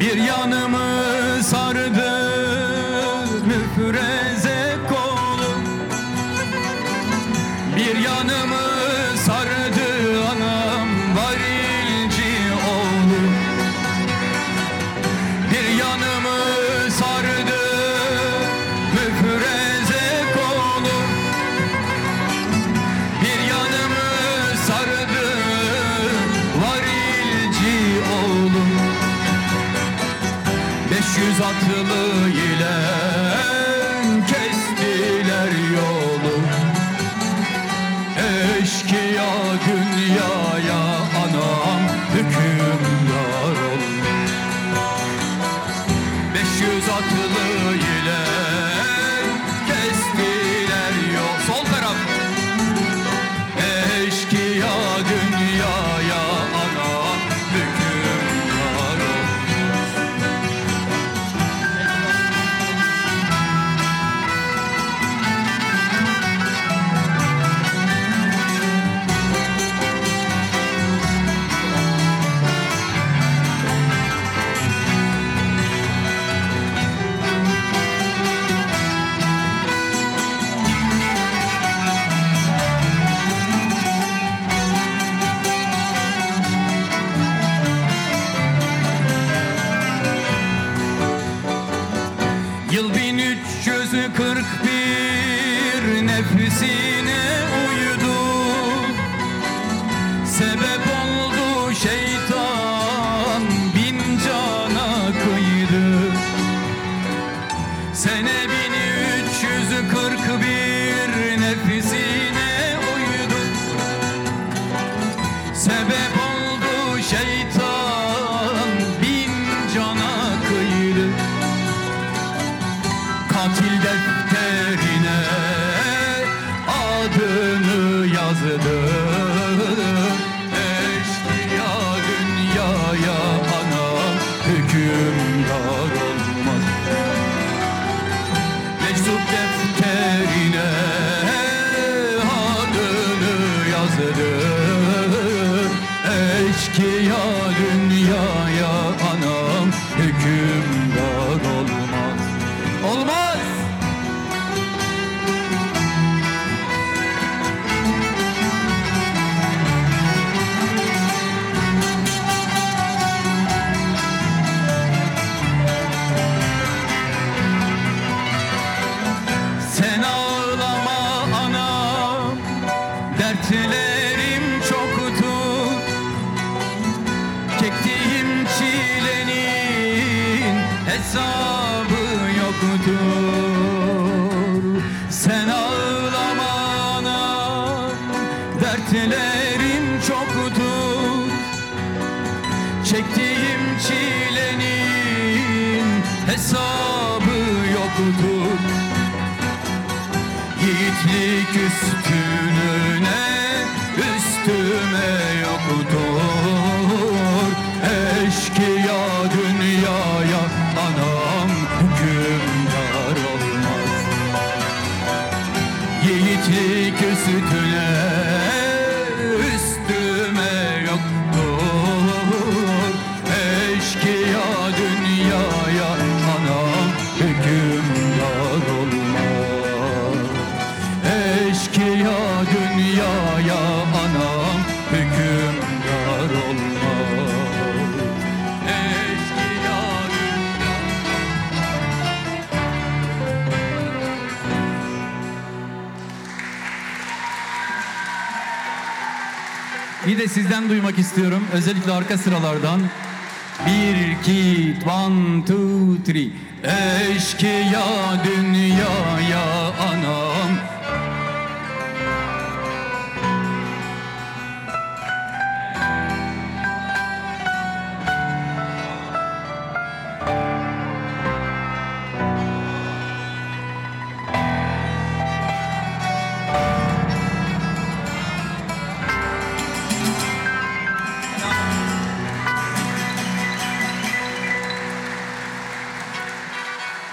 Bir yanımı sardı yüz atlı ile Yıl 1341 Katil defterine adını yazdı Eşkıya dünyaya anam hükümdar olmaz. Meczup defterine adını yazdı Eşkıya dünyaya anam hükümdar Sen ağlama anam Dertlerim çoktur. Çektiğim çilenin hesabı yoktur. Yiğitlik üstününe üstüme yoktur Yiğitlik üstüne üstüme Bir de sizden duymak istiyorum. Özellikle arka sıralardan. Bir, iki, one, two, three. Eşkıya dünyaya